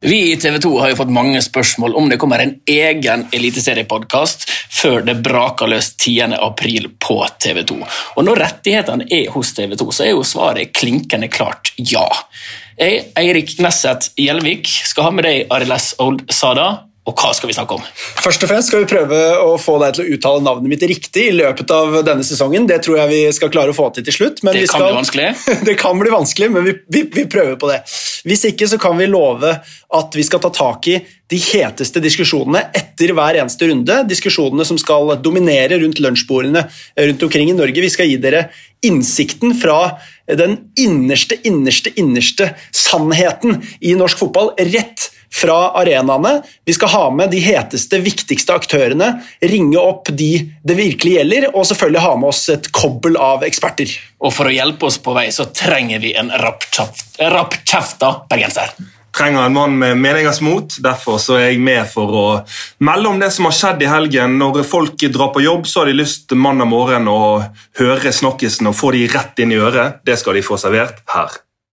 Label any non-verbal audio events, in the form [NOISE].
Vi i TV 2 har jo fått mange spørsmål om det kommer en egen eliteseriepodkast før det braker løs 10. april på TV 2. Og når rettighetene er hos TV 2, så er jo svaret klinkende klart ja. Jeg, Eirik Nesset Gjelvik, skal ha med deg Arild S. Old Sada og hva skal vi snakke om? Først og fremst skal vi prøve å få deg til å uttale navnet mitt riktig i løpet av denne sesongen. Det tror jeg vi skal klare å få til til slutt. det kan skal... bli vanskelig? [LAUGHS] det kan bli vanskelig, men vi, vi, vi, prøver på det. Hvis ikke så kan vi love at vi skal ta tak i de heteste diskusjonene etter hver eneste runde. Diskusjonene som skal dominere rundt lunsjbordene rundt omkring i Norge. Vi skal gi dere innsikten fra den innerste, innerste, innerste sannheten i norsk fotball rett fra arenaene. Vi skal ha med de heteste, viktigste aktørene, ringe opp de det virkelig gjelder, og selvfølgelig ha med oss et kobbel av eksperter. Og for å hjelpe oss på vei, så trenger vi en rappkjefta bergenser trenger en mann med meningers mot. Derfor så er jeg med for å melde om det som har skjedd i helgen. Når folk drar på jobb, så har de lyst mandag morgen å høre snakkisen og få de rett inn i øret. Det skal de få servert her.